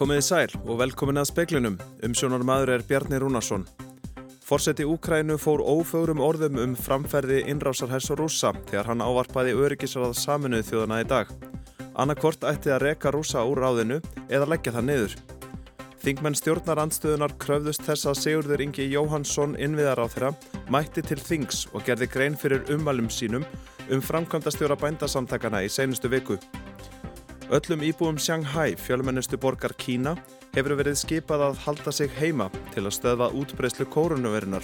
Komiði sæl og velkomin að speiklinum. Umsjónar maður er Bjarni Rúnarsson. Forseti Úkrænu fór ófögrum orðum um framferði innrásarhærs og rúsa þegar hann ávarpaði öryggisrað saminuð þjóðana í dag. Annarkort ætti að reka rúsa úr ráðinu eða leggja það niður. Þingmenn stjórnar andstöðunar kröfðust þess að Sigurður Ingi Jóhansson innviðar á þeirra mætti til Þings og gerði grein fyrir umvalum sínum um framkvæmda stjóra bændasamtakana í seinustu viku. Öllum íbúum Shanghai, fjölmennustu borgar Kína, hefur verið skipað að halda sig heima til að stöðva útbreyslu kórunuverinar.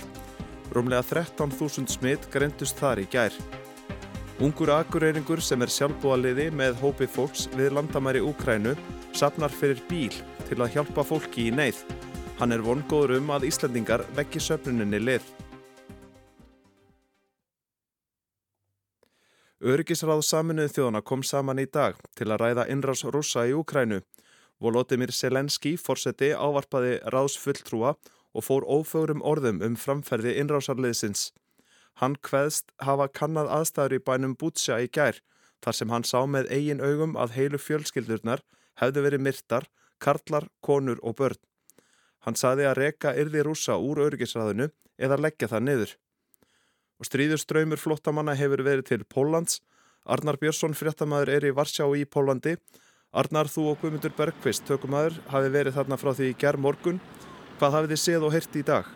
Rúmlega 13.000 smitt greintust þar í gær. Ungur akureyringur sem er sjálfbúaliði með hópi fólks við landamæri Úkrænu sapnar fyrir bíl til að hjálpa fólki í neyð. Hann er vongóður um að Íslandingar vekki söfnuninni lið. Öryggisráð saminuð þjóðana kom saman í dag til að ræða innrás rúsa í Úkrænu. Volodymyr Selenski fórseti ávarpaði ráðsfulltrúa og fór ófögrum orðum um framferði innrásarliðsins. Hann hveðst hafa kannad aðstæður í bænum Bútsja í gær þar sem hann sá með eigin augum að heilu fjölskyldurnar hefðu verið myrtar, karlar, konur og börn. Hann saði að reka yrði rúsa úr öryggisráðinu eða leggja það niður og stríðurströymur flottamanna hefur verið til Pólans. Arnar Björnsson, fréttamaður, er í Varsjá í Pólandi. Arnar, þú og Guðmundur Bergqvist, tökumæður, hafi verið þarna frá því í gerð morgun. Hvað hafið þið séð og heyrt í dag?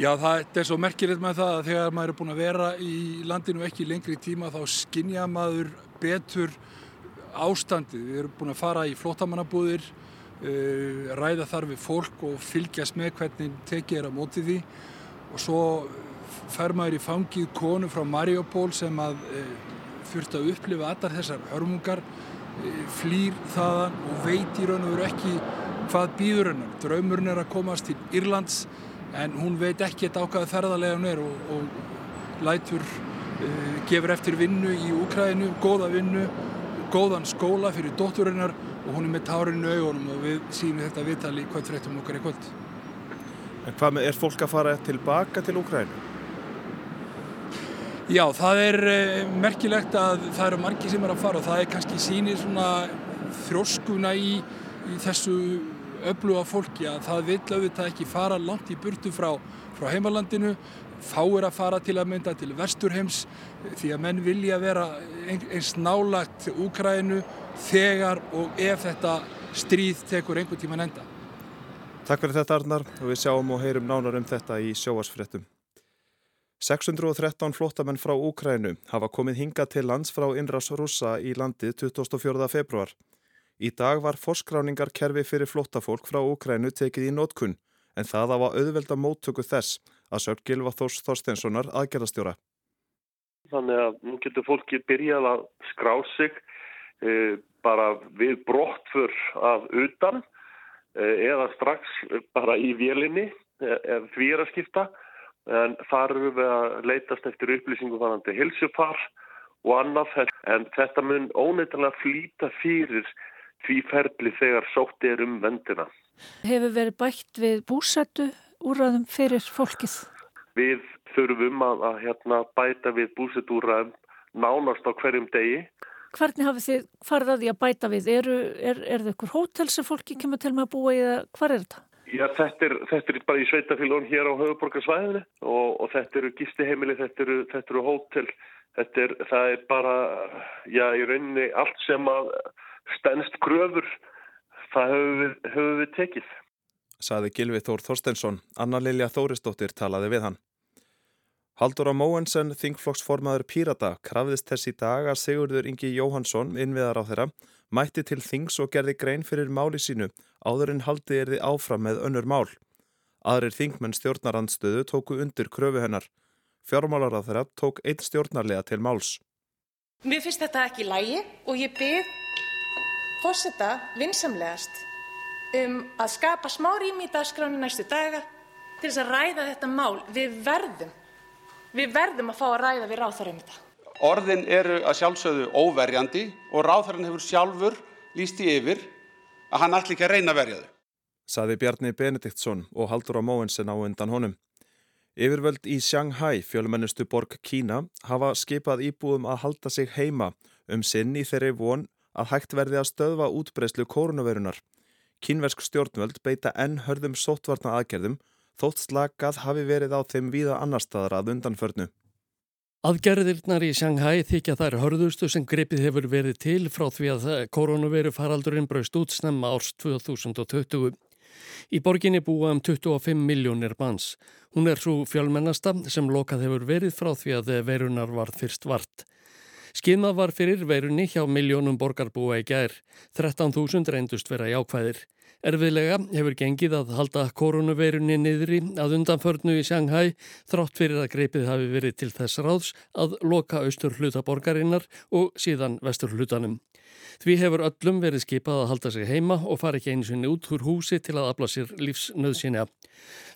Já, það er svo merkilegt með það að þegar maður er búin að vera í landinu ekki lengri tíma þá skinnja maður betur ástandið. Við erum búin að fara í flottamannabúðir, uh, ræða þar við fólk og fylgjast með hvernig tekið er á mótið því og svo fer maður í fangið konu frá Mariupol sem að e, þurft að upplifa allar þessar hörmungar e, flýr þaðan og veit í raun og veru ekki hvað býður hennar. Draumurinn er að komast til Írlands en hún veit ekki þetta ákvaða ferðarlega hún er og, og lætur e, gefur eftir vinnu í Úkræðinu, góða vinnu, góðan skóla fyrir dótturinnar og hún er með tárinu augunum og við sínum þetta viðtali hvað fréttum okkar í kvöld. En hvað með, er fólk að fara tilbaka til Úkrænu? Já, það er eh, merkilegt að það eru margi sem er að fara og það er kannski sínir svona þróskuna í, í þessu öfluga fólki að það vil auðvitað ekki fara langt í burtu frá, frá heimalandinu fáir að fara til að mynda til vesturheims því að menn vilja vera eins nálagt Úkrænu þegar og ef þetta stríð tekur einhvern tíman enda. Takk fyrir þetta Arnar og við sjáum og heyrum nánar um þetta í sjóasfrettum. 613 flottamenn frá Úkrænu hafa komið hinga til lands frá Inras Russa í landið 24. februar. Í dag var forskráningarkerfi fyrir flottafólk frá Úkrænu tekið í nótkunn en það hafa auðvelda móttöku þess að Sörg Gilva Þors Þorsteinssonar aðgerðastjóra. Þannig að nú getur fólki byrjað að skrá sig e, bara við brottfur af utan Eh, eða strax bara í vélinni eh, ef því er að skipta en þar eru við að leitast eftir upplýsingu vanandi hilsufar og annaf en þetta mun óneittalega flýta fyrir því ferli þegar sótt er um vendina. Hefur verið bætt við búsættu úrraðum fyrir fólkið? Við þurfum að, að hérna, bæta við búsættu úrraðum nánast á hverjum degi Hvernig hafið þið farið að því að bæta við? Eru, er, er það ykkur hótel sem fólki kemur til með að búa í það? Hvað er þetta? Já, þetta er, þetta er bara í sveitafélagum hér á höfuborgarsvæðinu og, og þetta eru gistiheimili, þetta eru, þetta eru hótel. Þetta er, það er bara, já, í rauninni allt sem að stennst gröfur, það höfum við, höfum við tekið. Saði Gilvi Þór Þorstensson, Anna Lilja Þóristóttir talaði við hann. Haldur á Móensen, þingflokksformaður Pírata, krafðist þess í dag að Sigurður Ingi Jóhansson, innviðar á þeirra, mætti til þings og gerði grein fyrir máli sínu áður en haldi erði áfram með önnur mál. Aðrir þingmenn stjórnarandstöðu tóku undir kröfu hennar. Fjármálar á þeirra tók einn stjórnarlega til máls. Mér finnst þetta ekki lægi og ég byrð fórsetta vinsamlegast um að skapa smá rými í dagskránu næstu daga til þess að ræða þetta mál. Við verðum Við verðum að fá að ræða við ráþarum þetta. Orðin eru að sjálfsögðu óverjandi og ráþarann hefur sjálfur líst í yfir að hann ætli ekki að reyna að verja þau. Saði Bjarni Benediktsson og Haldur á Móensen á undan honum. Yfirvöld í Shanghai, fjölumennustu borg Kína, hafa skipað íbúðum að halda sig heima um sinn í þeirri von að hægt verði að stöðva útbreyslu koronavirunar. Kínversk stjórnvöld beita enn hörðum sóttvarna aðgerðum þótt slakað hafi verið á þeim víða annar staðar að undanförnu. Aðgerðirnar í Shanghai þykja þær hörðustu sem grepið hefur verið til frá því að koronaviru faraldurinn braust út snemma árs 2020. Í borginni búa um 25 miljónir manns. Hún er svo fjölmennasta sem lokað hefur verið frá því að verunar var fyrst vart. Skimað var fyrir verunni hjá miljónum borgarbúa í gær. 13.000 reyndust vera jákvæðir. Erfiðlega hefur gengið að halda koronaveirunni niðri að undanförnu í Shanghai þrátt fyrir að greipið hafi verið til þess ráðs að loka austur hluta borgarinnar og síðan vestur hlutanum. Því hefur öllum verið skipað að halda sig heima og fara ekki eins og út úr húsi til að afla sér lífsnöðsynja.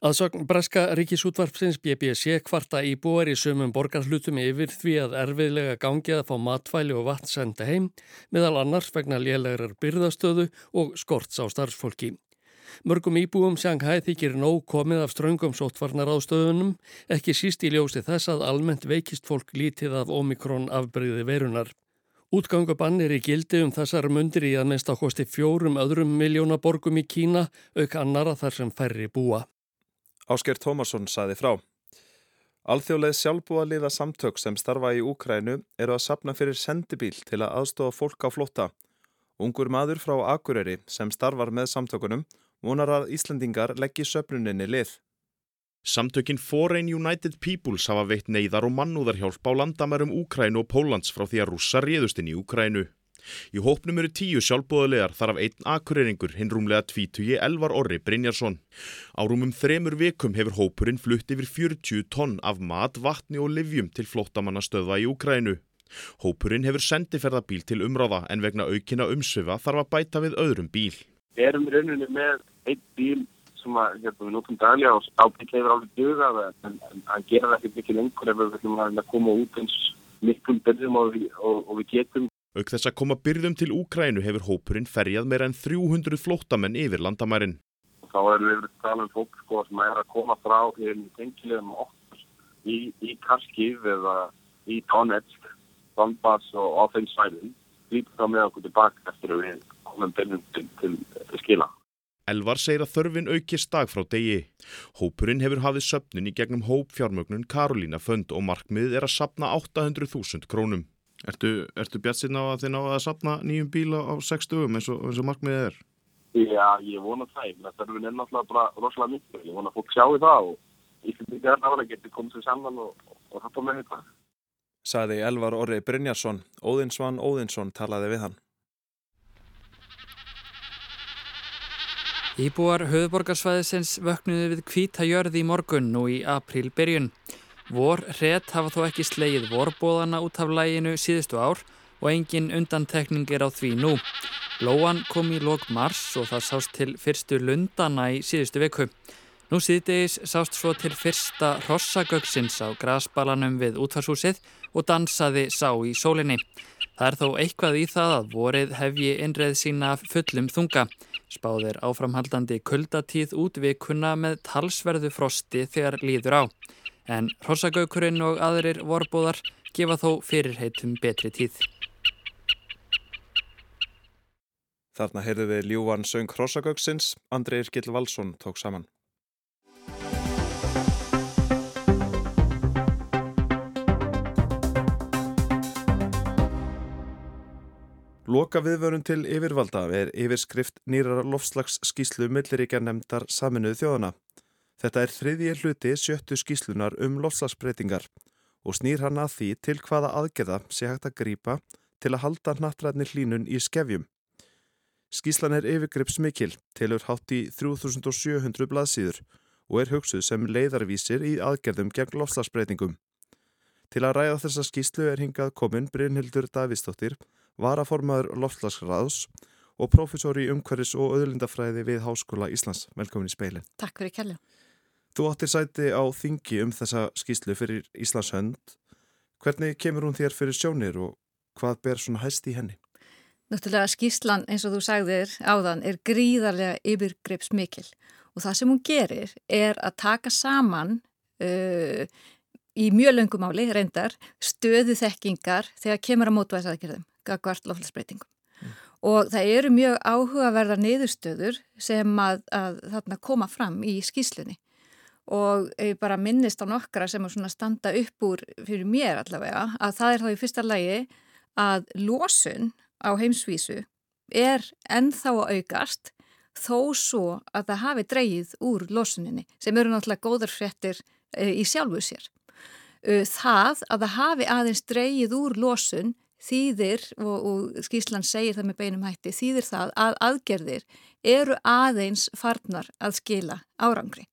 Aðsögn Breska ríkisútvarpsins BBC kvarta í búar í sömum borgarhlutum yfir því að erfiðlega gangi að fá matfæli og vatn senda heim meðal annars vegna lélærar byrðastöðu og skorts á starfsfólki. Mörgum íbúum Shanghai þykir nóg komið af ströngum sótvarnar ástöðunum, ekki síst í ljósi þess að almennt veikist fólk lítið af omikron afbreyði verunar. Útgangubann er í gildi um þessar mundir í að minnst ákosti fjórum öðrum miljóna borgum í Kína auk annara þar sem færri búa. Ásker Tómasson saði frá. Alþjóðleið sjálfbúa liða samtök sem starfa í Úkrænu eru að sapna fyrir sendibíl til að aðstofa fólk á flotta. Ungur maður frá Akureyri sem starfar með samtökunum vonar að Íslandingar leggji söpnuninni lið. Samtökin Foreign United Peoples hafa veitt neyðar og mannúðarhjálp á landamærum Úkrænu og Pólans frá því að rússa réðust inn í Úkrænu. Í hópnum eru tíu sjálfbóðulegar þar af einn akureyringur hinn rúmlega tvítugi Elvar Orri Brynjarsson. Á rúmum þremur vikum hefur hópurinn flutt yfir 40 tonn af mat, vatni og livjum til flóttamannastöða í Úkrænu. Hópurinn hefur sendiferðabíl til umráða en vegna aukina umsöfa þarf að bæta við öðrum bíl. Við erum rauninni með einn bíl sem að hérna, við notum daglega og ábyggilega er alveg dögað en að gera það ekki mikið lengur ef við viljum að koma út eins miklum byrjum og og, og við getum. Auk þess að koma byrjum til Úkrænu hefur hópurinn ferjað meira en 300 flóttamenn yfir landamærin. Þá erum við verið að tala um fólk sko, sem er að koma frá hérna tengilegum okkur í, í Karskiv eða í Donetsk, Donbass og á þeim svæðin. Við þá með okkur tilbaka eftir að við komum byrjum til, til, til skila. Elvar segir að þörfin aukist dag frá degi. Hópurinn hefur hafið söpnun í gegnum hópfjármögnun Karolína Fönd og markmiðið er að sapna 800.000 krónum. Ertu, ertu bjassin á að þið ná að sapna nýjum bíla á 60 eins og, eins og markmiðið er? Já, ég vona það. Þörfin er náttúrulega bara rosalega miklu. Ég vona að fólk sjáu það og Íslandingar náttúrulega getur komið sér saman og, og þetta með þetta. Saði Elvar Orri Brynjarsson. Óðinsvann Óðinsson talaði við hann. Íbúar höfuborgarsvæðisins vöknuði við kvíta jörði í morgun nú í apríl byrjun. Vor hret hafa þó ekki slegið vorbóðana út af læginu síðustu ár og engin undantekning er á því nú. Lóan kom í lók mars og það sást til fyrstu lundana í síðustu viku. Nú síðdegis sást svo til fyrsta rossagöksins á grasbalanum við útfarshúsið og dansaði sá í sólinni. Það er þó eitthvað í það að vorið hefji innreið sína fullum þunga. Spáðir áframhaldandi kuldatíð út vikuna með talsverðu frosti þegar líður á. En Rossagaukurinn og aðrir vorbúðar gefa þó fyrirheitum betri tíð. Þarna heyrðu við ljúvan söng Rossagauksins, Andri Irkild Valsson tók saman. Loka viðvörun til yfirvalda er yfirskrift nýrar lofslags skíslu milliríkja nefndar saminuðu þjóðana. Þetta er þriðji hluti sjöttu skíslunar um lofslagsbreytingar og snýr hann að því til hvaða aðgeða sé hægt að grýpa til að halda nattræðni hlínun í skefjum. Skíslan er yfirgripsmikil, tilur hátt í 3700 blaðsýður og er hugsuð sem leiðarvísir í aðgerðum gegn lofslagsbreytingum. Til að ræða þessa skíslu er hingað komin Brynhildur Davísdóttir varaformaður loftslagsraðs og profesor í umhverfis og öðlindafræði við Háskóla Íslands. Velkomin í speilin. Takk fyrir kella. Þú áttir sæti á þingi um þessa skýslu fyrir Íslands hönd. Hvernig kemur hún þér fyrir sjónir og hvað ber svona hæst í henni? Náttúrulega skýslan eins og þú sagðir áðan er gríðarlega yfirgreips mikil og það sem hún gerir er að taka saman uh, í mjög löngumáli reyndar stöðu þekkingar þegar kemur að mótvæðsaðgerðum gagvart loflagsbreytingum. Mm. og það eru mjög áhugaverðar niðurstöður sem að, að þarna koma fram í skýslunni og ég bara minnist á nokkra sem að standa upp úr fyrir mér allavega að það er þá í fyrsta lagi að losun á heimsvísu er ennþá að aukast þó svo að það hafi dreyið úr losuninni sem eru náttúrulega góðar fréttir eh, í sjálfu sér. Eh, það að það hafi aðeins dreyið úr losun þýðir, og, og Skísland segir það með beinum hætti, þýðir það að aðgerðir eru aðeins farnar að skila árangri.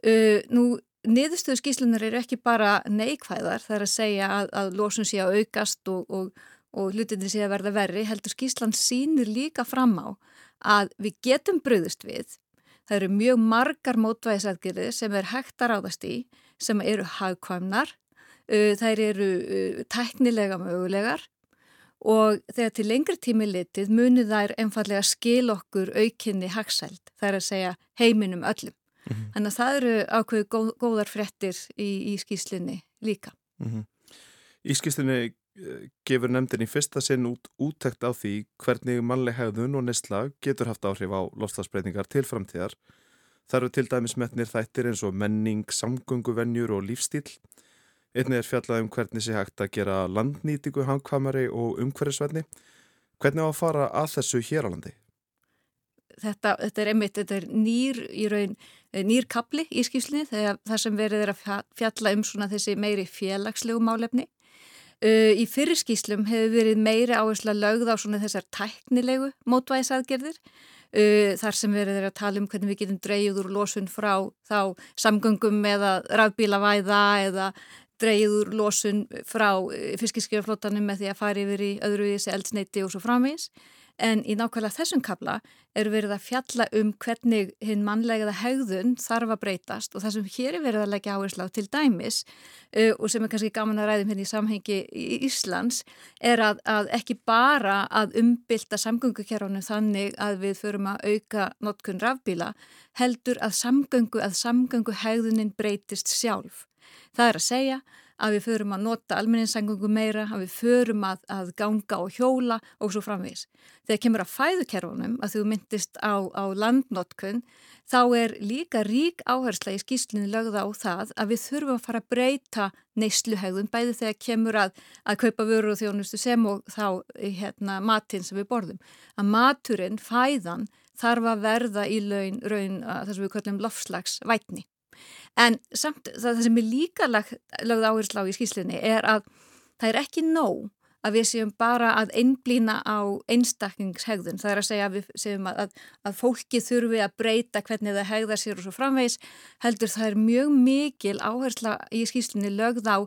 Uh, nú, niðurstöðu skíslunar eru ekki bara neikvæðar, það er að segja að, að losun sé að aukast og, og, og hlutinni sé að verða verri, heldur Skísland sínir líka fram á að við getum bröðust við. Það eru mjög margar mótvæðisaðgerðir sem er hægt að ráðast í, sem eru hagkvæmnar, Uh, þær eru uh, tæknilega mögulegar og þegar til lengri tími litið munir þær einfallega skil okkur aukinni hagsæld, það er að segja heiminum öllum. Mm -hmm. Þannig að það eru ákveðu góð, góðar frettir í, í skýslinni líka. Mm -hmm. Í skýslinni eh, gefur nefndin í fyrsta sinn út úttekt á því hvernig mannleg hegðun og nesla getur haft áhrif á lofslagsbreytingar til framtíðar. Það eru til dæmis metnir þættir eins og menning, samgönguvenjur og lífstíl Einnig er fjallað um hvernig sé hægt að gera landnýtingu hangkvamari og umhverfisvenni. Hvernig á að fara að þessu hér á landi? Þetta, þetta er einmitt, þetta er nýr í raun, eh, nýr kapli í skýrslinni þegar það sem verið er að fjalla um svona þessi meiri félagslegu málefni. Uh, í fyrir skýslum hefur verið meiri áherslu að lögða á svona þessar tæknilegu mótvæðisaðgerðir uh, þar sem verið er að tala um hvernig við getum dreyjuð úr losun frá þá samgöngum eða rafbílavæða eða dreyið úr losun frá eh, fiskiskjöflótanum með því að fara yfir í öðru í þessi eldsneiti og svo framvís. En í nákvæmlega þessum kabla eru verið að fjalla um hvernig hinn mannlegaða hegðun þarf að breytast og það sem hér er verið að leggja áherslu á til dæmis uh, og sem er kannski gaman að ræðum hérna í samhengi í Íslands er að, að ekki bara að umbylta samgöngukerfunum þannig að við förum að auka notkun rafbíla heldur að samgöngu að samgöngu hegðunin breytist sjálf. Það er að segja að við förum að nota almenningssangungum meira, að við förum að, að ganga og hjóla og svo framvís. Þegar kemur að fæðukerfunum, að þú myndist á, á landnotkun, þá er líka rík áhersla í skýslinni lögða á það að við þurfum að fara að breyta neysluhegðun, bæði þegar kemur að, að kaupa vöru og þjónustu sem og þá hérna, matinn sem við borðum. Að maturinn, fæðan, þarf að verða í laun, raun, það sem við kallum lofslagsvætni. En samt það sem er líka lögð áherslu á í skýslinni er að það er ekki nóg að við séum bara að einblýna á einstakningshegðun. Það er að segja að við séum að, að, að fólki þurfi að breyta hvernig það hegðar sér og svo framvegs heldur það er mjög mikil áhersla í skýslinni lögð á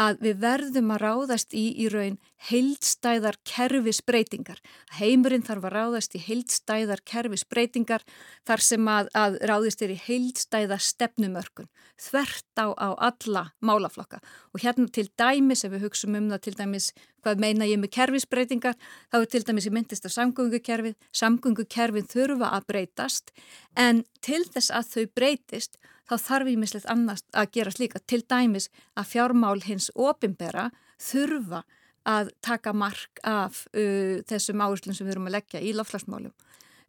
að við verðum að ráðast í í raun heildstæðar kerfisbreytingar. Heimurinn þarf að ráðast í heildstæðar kerfisbreytingar þar sem að, að ráðist er í heildstæða stefnumörkun, þvert á, á alla málaflokka. Og hérna til dæmis, ef við hugsaum um það til dæmis hvað meina ég með kerfisbreytingar, þá er til dæmis ég myndist af samgöngukerfið, samgöngukerfið þurfa að breytast en til þess að þau breytist þá þarf ég mislegt annars að gera slíka til dæmis að fjármál hins opimbera þurfa að taka mark af uh, þessum áherslun sem við erum að leggja í lofslagsmálum.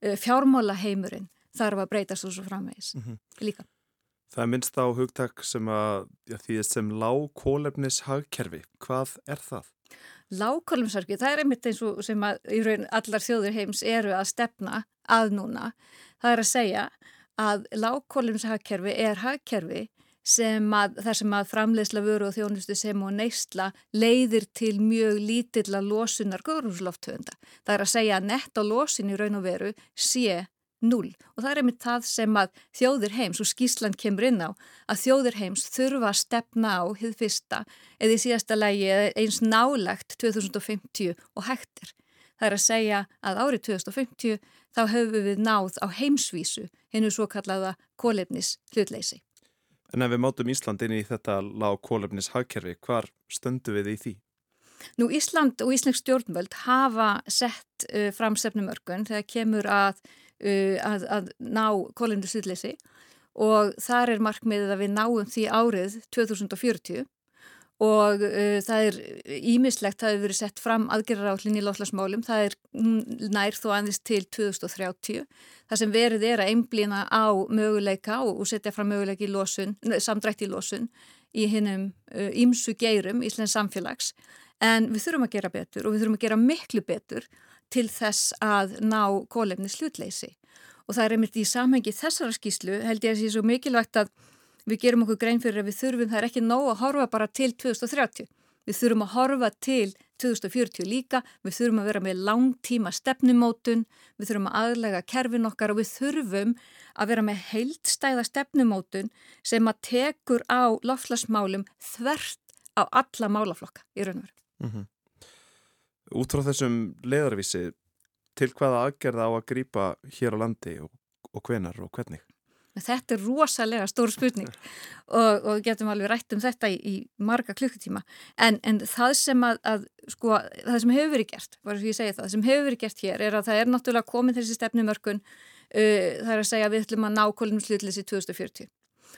Uh, fjármála heimurinn þarf að breytast þessu framvegis mm -hmm. líka. Það er minnst á hugtak sem að já, því sem lágkólefnis hagkerfi. Hvað er það? Lágkólefnishagkerfi, það er einmitt eins og sem að í raun allar þjóður heims eru að stefna að núna. Það er að segja að lágkólimshagkerfi er hagkerfi sem að þar sem að framleiðsla vöru og þjónustu sem og neysla leiðir til mjög lítilla losunar góðrúsloftöfunda. Það er að segja að netta losin í raun og veru sé null og það er einmitt það sem að þjóðir heims og Skísland kemur inn á að þjóðir heims þurfa að stefna á hið fyrsta eða í síðasta lægi eins nálagt 2050 og hættir. Það er að segja að árið 2050 þá höfum við náð á heimsvísu hennu svo kallaða kólefnis hlutleysi. En ef við mátum Íslandin í þetta lág kólefnis hagkerfi, hvar stöndu við í því? Nú Ísland og Íslensk stjórnvöld hafa sett uh, fram sefnumörkun þegar kemur að, uh, að, að ná kólefnis hlutleysi og þar er markmiðið að við náum því árið 2040 og uh, það er ímislegt, það hefur verið sett fram aðgerrarállin í loflasmálum, það er nær þó aðeins til 2030 það sem verið er að einblýna á möguleika og, og setja fram möguleika í losun, samdrætt í losun í hinnum ímsu uh, geirum Íslands samfélags. En við þurfum að gera betur og við þurfum að gera miklu betur til þess að ná kólefni slutleysi og það er einmitt í samhengi þessara skýslu held ég að það sé svo mikilvægt að við gerum okkur grein fyrir að við þurfum, það er ekki nóg að horfa bara til 2030. Við þurfum að horfa til 2040 líka, við þurfum að vera með langtíma stefnumótun, við þurfum að aðlega kerfin okkar og við þurfum að vera með heildstæða stefnumótun sem að tekur á loflasmálum þvert á alla málaflokka í raun og veru. Mm -hmm. Út frá þessum leðarvísi, til hvaða aðgerða á að grýpa hér á landi og, og hvenar og hvernig? Þetta er rosalega stór spurning og, og getum alveg rætt um þetta í, í marga klukkutíma en, en það sem að, að sko, það sem hefur verið gert, því að ég segja það, það sem hefur verið gert hér er að það er náttúrulega komin þessi stefnumörkun uh, það er að segja að við ætlum að ná kolum slutleysi 2040.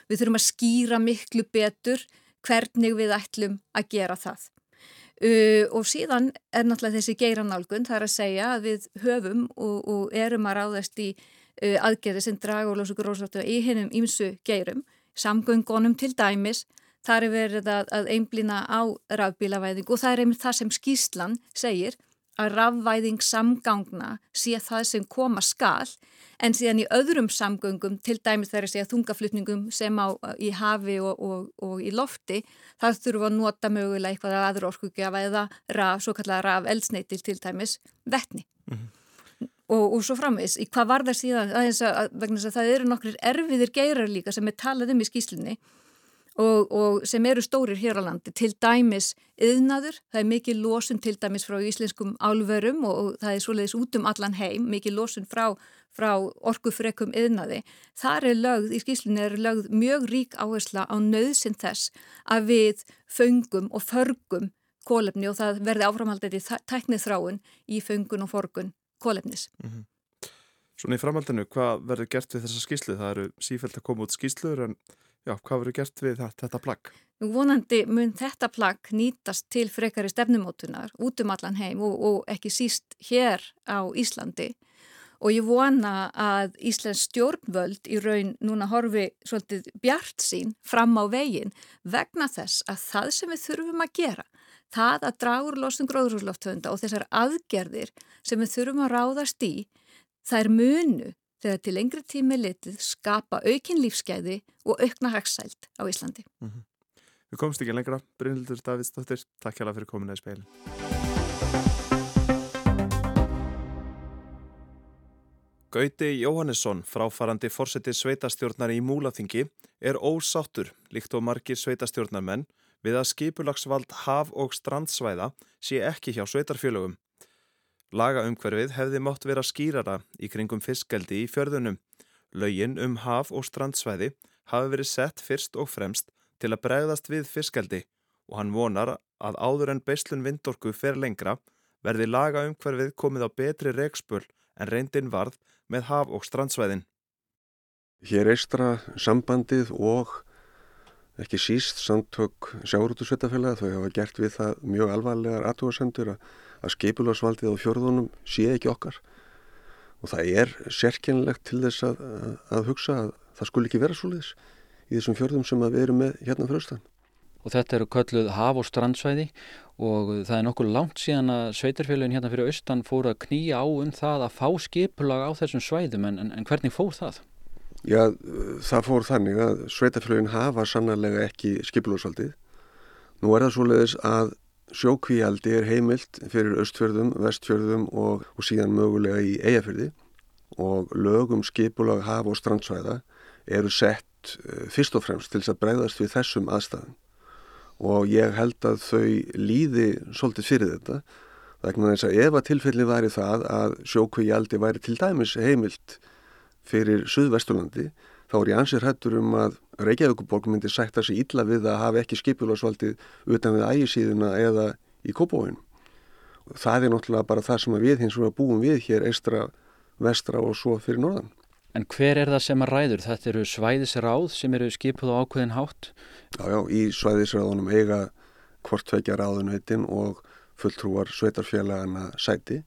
Við þurfum að skýra miklu betur hvernig við ætlum að gera það. Uh, og síðan er náttúrulega þessi geiranálgun, það er að segja að við höfum og, og erum að ráðast í aðgerði sem draga og losa gróðsáttu í hennum ímsu geirum, samgöngunum til dæmis, þar er verið að, að einblýna á rafbílavæðing og það er einmitt það sem skýslan segir að rafvæðing samgangna sé það sem koma skal en síðan í öðrum samgöngum til dæmis þegar ég segja þungaflutningum sem á í hafi og, og, og í lofti þar þurfum við að nota mögulega eitthvað að aður orkugjafa eða raf, svo kallega raf eldsneitil til dæmis vettni. Mm -hmm og, og svo framvegs, í hvað var það síðan? Að, að, vegna þess að það eru nokkur erfiðir geirar líka sem er talað um í skýslinni og, og sem eru stórir hér á landi, til dæmis yðnaður, það er mikið losun til dæmis frá íslenskum álverum og, og það er svoleiðis út um allan heim, mikið losun frá, frá orkufrekum yðnaði, þar er lögð, í skýslinni er lögð mjög rík áhersla á nöðsinn þess að við föngum og förgum kólefni og það verði áframhaldið í tæknið þráun í föngun og forgun kólefnis. Mm -hmm. Svona í framhaldinu, hvað verður gert við þessa skýslu? Það eru sífælt að koma út skýslur en já, hvað verður gert við það, þetta plagg? Nú vonandi mun þetta plagg nýtast til frekari stefnumótunar út um allan heim og, og ekki síst hér á Íslandi og ég vona að Íslands stjórnvöld í raun núna horfi svolítið bjart sín fram á veginn vegna þess að það sem við þurfum að gera það að dragur losum gróðrúslofthönda og þessar aðgerðir sem við þurfum að ráðast í, það er munu þegar til lengri tími litið skapa aukin lífskeiði og aukna hagsælt á Íslandi. Mm -hmm. Við komumst ekki lengra. Brynhildur Davidsdóttir, takk hjá það fyrir kominu í speilin. Gauti Jóhannesson, fráfarandi fórseti sveitastjórnar í Múlaþingi, er ósáttur, líkt og margir sveitastjórnarmenn, við að skipulagsvald haf- og strandsvæða sé ekki hjá sveitarfjölögum. Lagaumhverfið hefði mátt vera skýrara í kringum fiskeldi í fjörðunum. Laugin um haf- og strandsvæði hafi verið sett fyrst og fremst til að bregðast við fiskeldi og hann vonar að áður en beislun vindorku fer lengra verði lagaumhverfið komið á betri reikspöl en reyndin varð með haf- og strandsvæðin. Hér eistra sambandið og ekki síst samtök sjárutusveitafélaga þau hafa gert við það mjög alvarlegar aðtúarsendur að, að skipularsvaldið á fjörðunum sé ekki okkar og það er sérkennilegt til þess að, að, að hugsa að það skul ekki vera svoleiðis í þessum fjörðum sem við erum með hérna fyrir austan. Og þetta eru kölluð haf- og strandsvæði og það er nokkuð langt síðan að sveitarfélagin hérna fyrir austan fóru að knýja á um það að fá skipulag á þessum svæðum en, en, en hvernig fór það? Já, það fór þannig að sveitafélagin hafa sannarlega ekki skipilósaldið. Nú er það svoleiðis að sjókvíaldi er heimilt fyrir östfjörðum, vestfjörðum og, og síðan mögulega í eigafjörði og lögum skipulag haf og strandsvæða eru sett uh, fyrst og fremst til þess að bregðast við þessum aðstæðum og ég held að þau líði svolítið fyrir þetta vegna þess að ef að tilfelli væri það að sjókvíaldi væri til dæmis heimilt fyrir Suðvesturlandi þá er ég ansið hættur um að Reykjavíkuborg myndi sætta sig illa við að hafa ekki skipularsvaldið utan við ægisíðuna eða í Kópavóin. Það er náttúrulega bara það sem við hins vegar búum við hér eistra, vestra og svo fyrir norðan. En hver er það sem að ræður? Þetta eru svæðisráð sem eru skipuð á ákveðin hátt? Já, já, í svæðisráðunum eiga hvort tvekja ráðunheitin og fulltrúar sveitarfélagana sæti.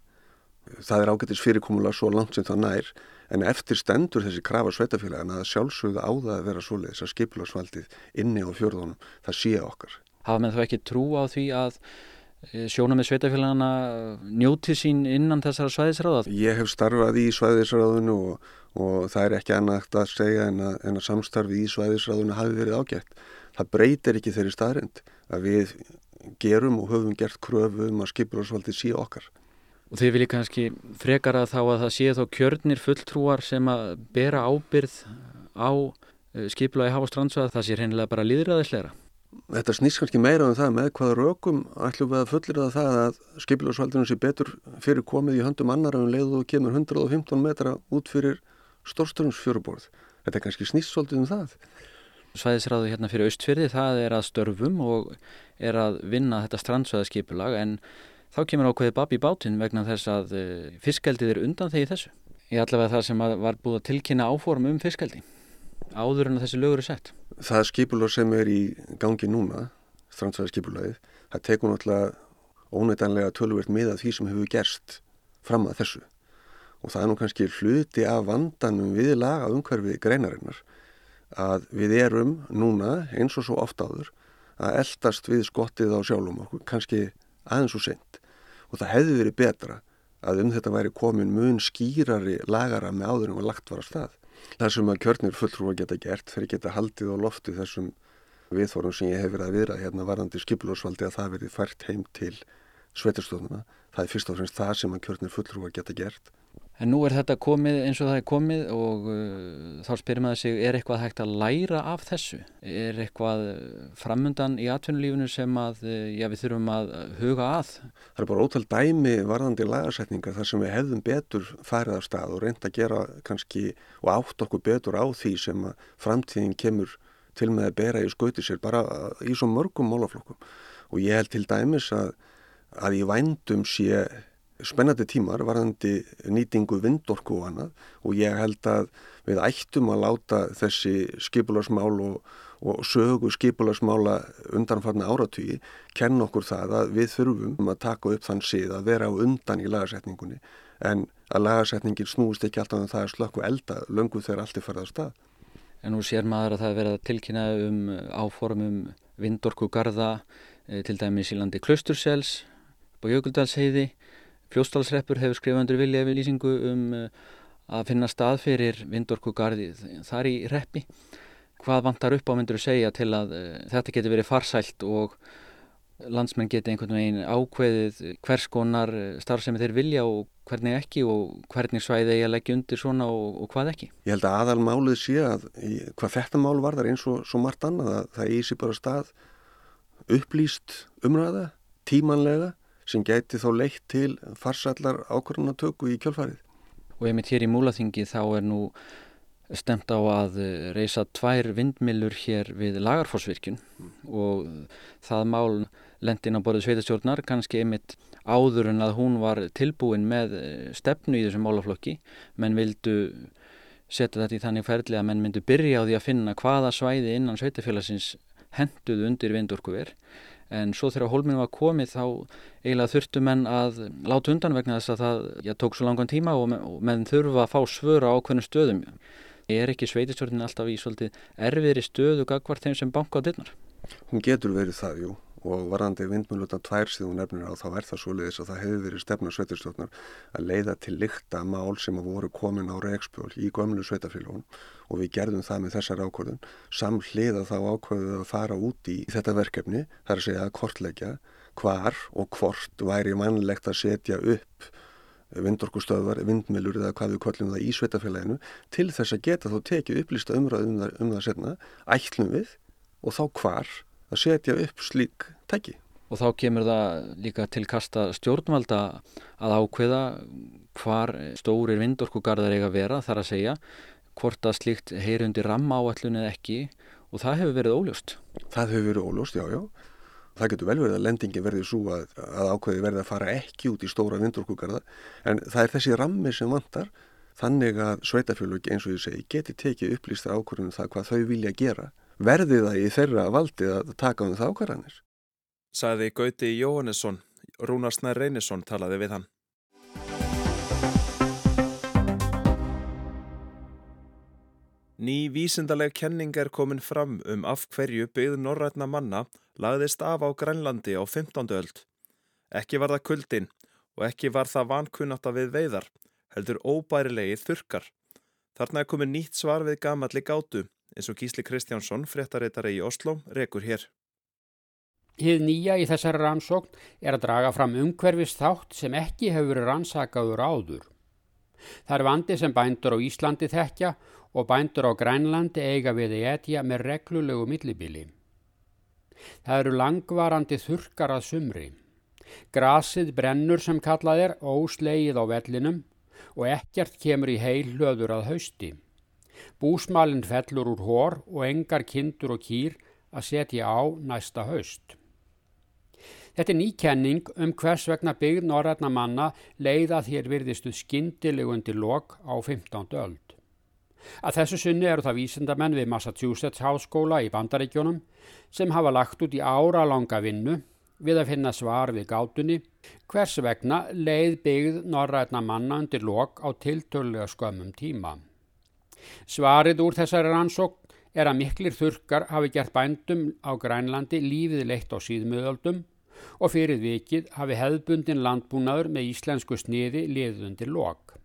Það er ágættis fyrirkomulega svo langt sem það nær en eftir stendur þessi krafa sveitarfélagana að sjálfsögðu á það að vera svoleiðis að skipilagsvaldið inni á fjörðunum það sé okkar. Hafa með þú ekki trú á því að eh, sjóna með sveitafélagana njóti sín innan þessara svæðisráða? Ég hef starfað í svæðisráðunu og, og það er ekki annað að segja en að, en að samstarfi í svæðisráðunu hafi verið ágætt. Það breytir ekki þeirri staðrind að við gerum og höfum gert kröfu um að skipilagsvaldið sé okkar. Og þið viljið kannski frekar að þá að það sé þá kjörnir fulltrúar sem að bera ábyrð á eh, skipilagi hafa strandsvæða það sé reynilega bara líðræðisleira. Þetta snýst kannski meira um það með hvaða rökum ætlum við að fullira það að skipilagsvaldinu sé betur fyrir komið í höndum annar en um leiðu og kemur 115 metra út fyrir stórstörnsfjöruborð. Þetta er kannski snýst svolítið um það. Svæðisræðu hérna fyrir austfyrði það er að störfum og er að vinna þetta strandsvæðaskipulag en þá kemur ákveðið babi í bátinn vegna þess að eh, fiskaldið er undan þegi þessu. Ég allavega það sem var búið að tilkynna áform um fiskaldi áður en þessi lögur er sett. Það skipulag sem er í gangi núna, strandsvæðaskipulagið, það tekur náttúrulega ónættanlega tölvert með að því sem hefur gerst fram að þessu. Og það er nú kannski hluti af vandanum við laga umhverfi greinarinnar að við erum núna eins og svo oft áður að eldast við skottið á sjálfum okkur, kannski aðeins og sent og það hefði verið betra að um þetta væri komin mun skýrari lagara með áður en var lagt var á stað. Það sem að kjörnir fulltrúa geta gert fyrir geta haldið og loftið þessum viðfórum sem ég hef verið að viðra hérna varandi skipilórsvaldi að það verið fært heim til sveitarstofnuna. Það er fyrst og fremst það sem að kjörnir fulltrúa geta gert. En nú er þetta komið eins og það er komið og uh, þá spyrir maður sig, er eitthvað hægt að læra af þessu? Er eitthvað framundan í atvinnulífinu sem að, uh, já, við þurfum að huga að? Það er bara ótal dæmi varðandi lagasetningar þar sem við hefðum betur farið af stað og reynd að gera kannski og átt okkur betur á því sem framtíðin kemur til með að bera í skauti sér bara í svo mörgum málaflokkum. Og ég held til dæmis að, að í vændum sé spennandi tímar varðandi nýtingu vindorku og annað og ég held að við ættum að láta þessi skipularsmál og, og sögu skipularsmála undanfarna áratvíi kenna okkur það að við þurfum að taka upp þann síð að vera á undan í lagarsetningunni en að lagarsetningin snúist ekki alltaf um það að slökku elda löngu þegar allt er farið á stað. En nú sér maður að það verða tilkynna um áformum vindorku garda eh, til dæmis í landi Klaustursels og Fljóstalsreppur hefur skrifað undir vilja við lýsingu um uh, að finna stað fyrir vindorkugarði þar í reppi. Hvað vantar upp á myndur að segja til að uh, þetta getur verið farsælt og landsmenn geti einhvern veginn ákveðið hvers konar uh, starfsemi þeir vilja og hvernig ekki og hvernig svæði ég að leggja undir svona og, og hvað ekki? Ég held að aðalmálið sé að hvað þetta mál var þar eins og margt annað að það ísi bara stað upplýst umræða, tímanlega sem gæti þá leitt til farsallar ákvörðunatöku í kjölfarið. Og einmitt hér í Múlaþingi þá er nú stemt á að reysa tvær vindmilur hér við lagarforsvirkjun mm. og það mál lendin á borðu sveitastjórnar kannski einmitt áður en að hún var tilbúin með stefnu í þessum málaflokki menn vildu setja þetta í þannig ferli að menn myndu byrja á því að finna hvaða svæði innan sveitafélagsins henduðu undir vindorkuver en svo þegar hólminn var komið þá eiginlega þurftu menn að láta undan vegna þess að það já, tók svo langan tíma og, menn þurfa að fá svöra á hvernig stöðum. Er ekki sveitistjórnin alltaf í svolítið erfiðri stöðu gagvart þeim sem banka á dittnar? Hún getur verið það, jú og varandi vindmjölutan tvær síðan nefnir á þá er það svo leiðis að það hefur verið stefna sveitarstjórnar að leiða til lykta mál sem að voru komin á reikspjól í gömlu sveitafélagun og við gerðum það með þessar ákvörðun. Samhliða þá ákvörðuð að fara út í þetta verkefni þar að segja að kortleggja hvar og hvort væri mannlegt að setja upp vindorkustöðvar, vindmjölur eða hvað við kollum það í sveitafélaginu til þess að geta þó tekið upplýsta umræðum um það, um setna, ætlum við og þá hvar að setja upp slík tæki. Og þá kemur það líka til kasta stjórnvalda að ákveða hvar stórir vindorkugarðar eiga að vera þar að segja hvort að slíkt heyrundi ramma áallun eða ekki og það hefur verið óljóst. Það hefur verið óljóst, já, já. Það getur vel verið að lendingi verði svo að, að ákveði verði að fara ekki út í stóra vindorkugarða en það er þessi rammi sem vantar þannig að sveitafjölug eins og ég segi geti tekið upplýstra ákvörðunum það hvað þau vilja gera verði það í þeirra valdi að taka um það ákvarðanir. sagði Gauti Jóhannesson. Rúnarsnær Reynisson talaði við hann. Ný vísindaleg kenning er komin fram um af hverju byggð norrætna manna lagðist af á Grænlandi á 15. öld. Ekki var það kuldin og ekki var það vankunnáta við veiðar, heldur óbærilegi þurkar. Þarna er komin nýtt svar við gamalli gátu, eins og Gísli Kristjánsson, fréttareitari í Oslo, rekur hér. Hið nýja í þessari rannsókn er að draga fram umhverfist þátt sem ekki hefur verið rannsakaður áður. Það er vandi sem bændur á Íslandi þekkja og bændur á Grænlandi eiga við í etja með reglulegu millibili. Það eru langvarandi þurkar að sumri. Grasið brennur sem kallað er óslegið á vellinum og ekkert kemur í heil hlöður að hausti. Búsmalinn fellur úr hór og engar kindur og kýr að setja á næsta haust. Þetta er nýkenning um hvers vegna byggð norrætna manna leiða þér virðistu skindilegu lok á 15. öld. Að þessu sunni eru það vísindamenn við Massachusetts háskóla í bandaríkjónum sem hafa lagt út í ára langa vinnu við að finna svar við gátunni hvers vegna leið byggð norrætna manna undir lok á tiltölulega skömmum tíma. Svarið úr þessari rannsókn er að miklir þurkar hafi gert bændum á Grænlandi lífið leitt á síðmöðöldum og fyrir vikið hafi hefðbundin landbúnaður með íslensku sniði liðundir lok.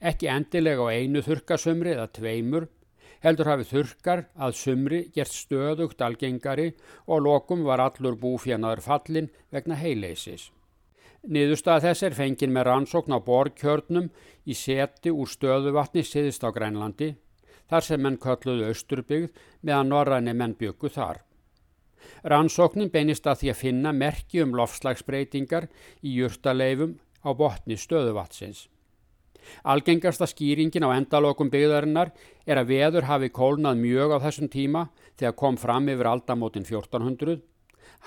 Ekki endilega á einu þurkasumri eða tveimur, heldur hafi þurkar að sumri gert stöðugt algengari og lokum var allur búfjanaður fallin vegna heileysis. Niðurstað þess er fengin með rannsókn á borkjörnum í seti úr stöðuvatni siðist á Grænlandi, þar sem menn kölluðu Östurbyggð meðan norræni menn byggu þar. Rannsóknin beinist að því að finna merki um lofslagsbreytingar í júrtaleifum á botni stöðuvatsins. Algengasta skýringin á endalokum byggðarinnar er að veður hafi kólnað mjög á þessum tíma þegar kom fram yfir aldamótin 1400.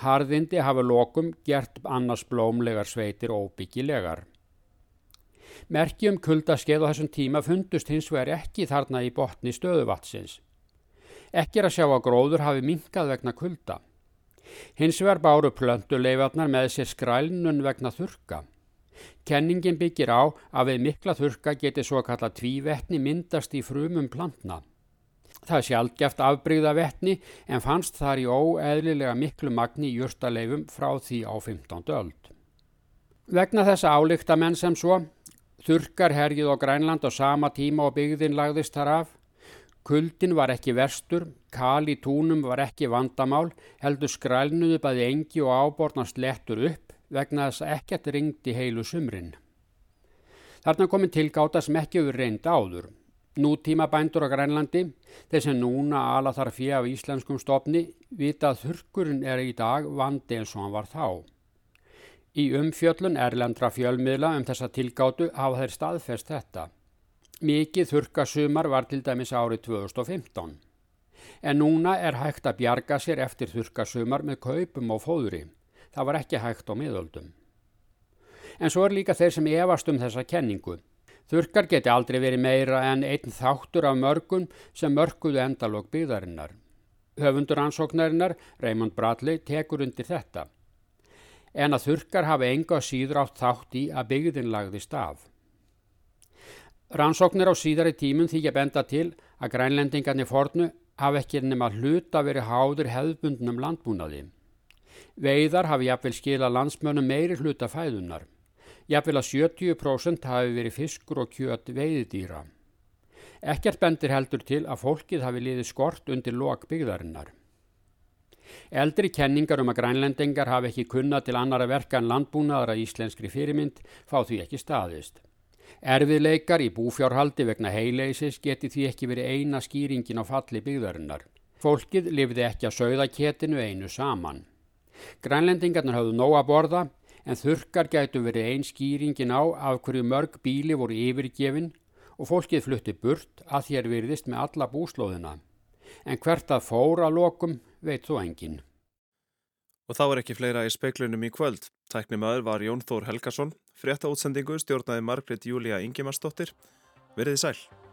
Harðindi hafi lokum gert annars blómlegar sveitir óbyggilegar. Merki um kuldaskeið á þessum tíma fundust hins vegar ekki þarna í botni stöðuvatsins. Ekki er að sjá að gróður hafi minkað vegna kulda. Hins vegar báru plönduleifarnar með sér skrælnun vegna þurka. Kenningin byggir á að við mikla þurka geti svo kalla tvívetni myndast í frumum plantna. Það sjálfgeft afbríða vetni en fannst þar í óeðlilega miklu magni í júrstaleifum frá því á 15. öld. Vegna þessa álíkta menn sem svo, þurkar hergið á Grænland á sama tíma og byggðin lagðist þar af, Kuldin var ekki verstur, kal í túnum var ekki vandamál, heldur skrælnuðu bæði engi og ábornast lettur upp vegna þess að ekkert ringdi heilu sumrin. Þarna komin tilgáta sem ekki hefur reynd áður. Nútíma bændur á Grænlandi, þeir sem núna ala þar fyrir af íslenskum stopni, vita að þurkurinn er í dag vandi eins og hann var þá. Í umfjöllun erlendra fjölmiðla um þessa tilgátu hafa þeir staðfest þetta. Mikið þurkasumar var til dæmis árið 2015. En núna er hægt að bjarga sér eftir þurkasumar með kaupum og fóðri. Það var ekki hægt á miðöldum. En svo er líka þeir sem efast um þessa kenningu. Þurkar geti aldrei verið meira en einn þáttur af mörgun sem mörguðu endalók byggðarinnar. Höfundur ansóknarinnar, Raymond Bradley, tekur undir þetta. En að þurkar hafi enga síður átt þátt í að byggðin lagðist af. Rannsóknir á síðari tímum þykja benda til að grænlendingarnir fornu hafi ekki nema hluta verið háður hefðbundnum landbúnaði. Veiðar hafi jafnvel skila landsmönum meiri hluta fæðunar. Jafnvel að 70% hafi verið fiskur og kjöt veiðdýra. Ekkert bendir heldur til að fólkið hafi liðið skort undir lok byggðarinnar. Eldri kenningar um að grænlendingar hafi ekki kunnað til annara verka en landbúnaðara íslenskri fyrirmynd fá því ekki staðist. Erfiðleikar í búfjárhaldi vegna heileysis geti því ekki verið eina skýringin á falli byggðarinnar. Fólkið lifði ekki að sögðaketinu einu saman. Grænlendingarnar hafðu nóg að borða en þurkar gætu verið ein skýringin á af hverju mörg bíli voru yfirgefin og fólkið flutti burt að þér virðist með alla búslóðina. En hvert að fóra lokum veit þó engin. Og þá er ekki fleira í speiklunum í kvöld. Tæknimaður var Jón Þór Helgason, frétta útsendingu stjórnaði Margret Júlia Ingimarsdóttir. Verðið sæl.